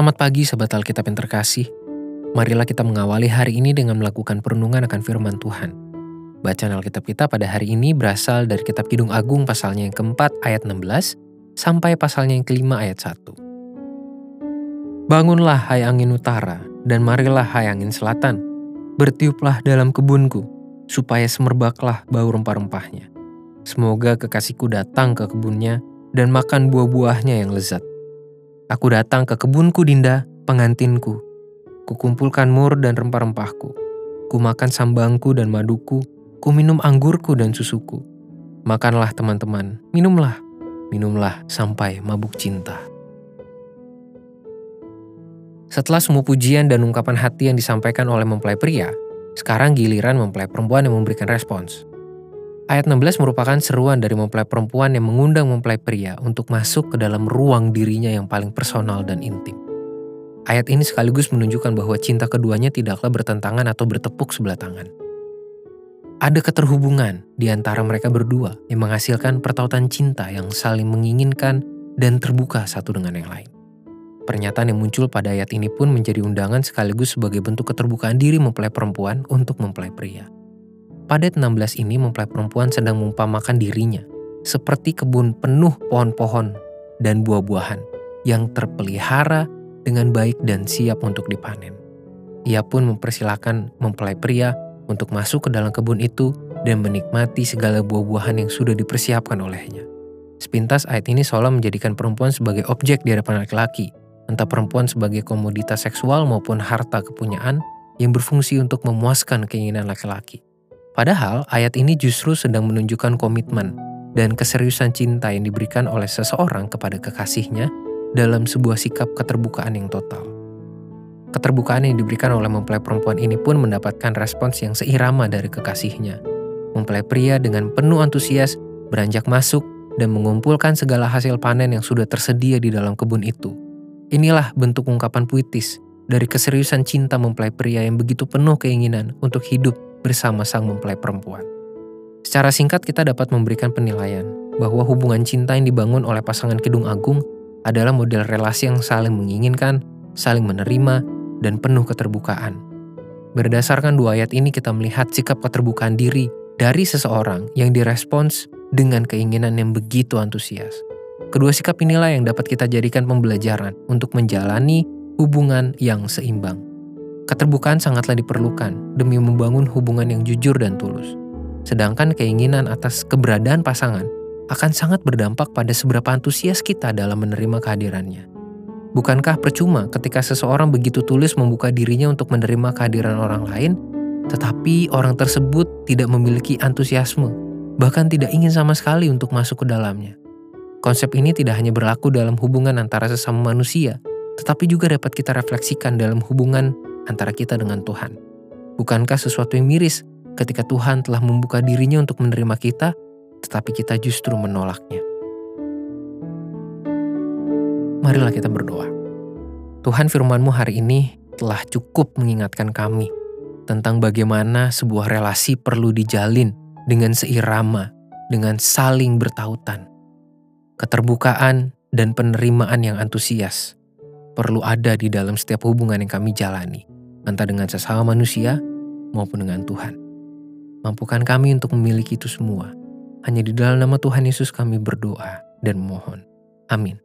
Selamat pagi sahabat Alkitab yang terkasih. Marilah kita mengawali hari ini dengan melakukan perenungan akan firman Tuhan. Bacaan Alkitab kita pada hari ini berasal dari kitab Kidung Agung pasalnya yang keempat ayat 16 sampai pasalnya yang kelima ayat 1. Bangunlah hai angin utara dan marilah hai angin selatan. Bertiuplah dalam kebunku supaya semerbaklah bau rempah-rempahnya. Semoga kekasihku datang ke kebunnya dan makan buah-buahnya yang lezat Aku datang ke kebunku Dinda, pengantinku. Kukumpulkan mur dan rempah-rempahku. Ku makan sambangku dan maduku. Ku minum anggurku dan susuku. Makanlah teman-teman, minumlah. Minumlah sampai mabuk cinta. Setelah semua pujian dan ungkapan hati yang disampaikan oleh mempelai pria, sekarang giliran mempelai perempuan yang memberikan respons. Ayat 16 merupakan seruan dari mempelai perempuan yang mengundang mempelai pria untuk masuk ke dalam ruang dirinya yang paling personal dan intim. Ayat ini sekaligus menunjukkan bahwa cinta keduanya tidaklah bertentangan atau bertepuk sebelah tangan. Ada keterhubungan di antara mereka berdua yang menghasilkan pertautan cinta yang saling menginginkan dan terbuka satu dengan yang lain. Pernyataan yang muncul pada ayat ini pun menjadi undangan sekaligus sebagai bentuk keterbukaan diri mempelai perempuan untuk mempelai pria. Padet 16 ini mempelai perempuan sedang mengumpamakan dirinya seperti kebun penuh pohon-pohon dan buah-buahan yang terpelihara dengan baik dan siap untuk dipanen. Ia pun mempersilahkan mempelai pria untuk masuk ke dalam kebun itu dan menikmati segala buah-buahan yang sudah dipersiapkan olehnya. Sepintas ayat ini seolah menjadikan perempuan sebagai objek di hadapan laki-laki, entah perempuan sebagai komoditas seksual maupun harta kepunyaan yang berfungsi untuk memuaskan keinginan laki-laki. Padahal ayat ini justru sedang menunjukkan komitmen dan keseriusan cinta yang diberikan oleh seseorang kepada kekasihnya dalam sebuah sikap keterbukaan yang total. Keterbukaan yang diberikan oleh mempelai perempuan ini pun mendapatkan respons yang seirama dari kekasihnya. Mempelai pria dengan penuh antusias beranjak masuk dan mengumpulkan segala hasil panen yang sudah tersedia di dalam kebun itu. Inilah bentuk ungkapan puitis dari keseriusan cinta mempelai pria yang begitu penuh keinginan untuk hidup bersama sang mempelai perempuan. Secara singkat kita dapat memberikan penilaian bahwa hubungan cinta yang dibangun oleh pasangan Kidung Agung adalah model relasi yang saling menginginkan, saling menerima, dan penuh keterbukaan. Berdasarkan dua ayat ini kita melihat sikap keterbukaan diri dari seseorang yang direspons dengan keinginan yang begitu antusias. Kedua sikap inilah yang dapat kita jadikan pembelajaran untuk menjalani hubungan yang seimbang. Keterbukaan sangatlah diperlukan demi membangun hubungan yang jujur dan tulus. Sedangkan keinginan atas keberadaan pasangan akan sangat berdampak pada seberapa antusias kita dalam menerima kehadirannya. Bukankah percuma ketika seseorang begitu tulus membuka dirinya untuk menerima kehadiran orang lain, tetapi orang tersebut tidak memiliki antusiasme, bahkan tidak ingin sama sekali untuk masuk ke dalamnya? Konsep ini tidak hanya berlaku dalam hubungan antara sesama manusia, tetapi juga dapat kita refleksikan dalam hubungan antara kita dengan Tuhan. Bukankah sesuatu yang miris ketika Tuhan telah membuka dirinya untuk menerima kita, tetapi kita justru menolaknya? Marilah kita berdoa. Tuhan firmanmu hari ini telah cukup mengingatkan kami tentang bagaimana sebuah relasi perlu dijalin dengan seirama, dengan saling bertautan. Keterbukaan dan penerimaan yang antusias perlu ada di dalam setiap hubungan yang kami jalani entah dengan sesama manusia maupun dengan Tuhan. Mampukan kami untuk memiliki itu semua. Hanya di dalam nama Tuhan Yesus kami berdoa dan mohon. Amin.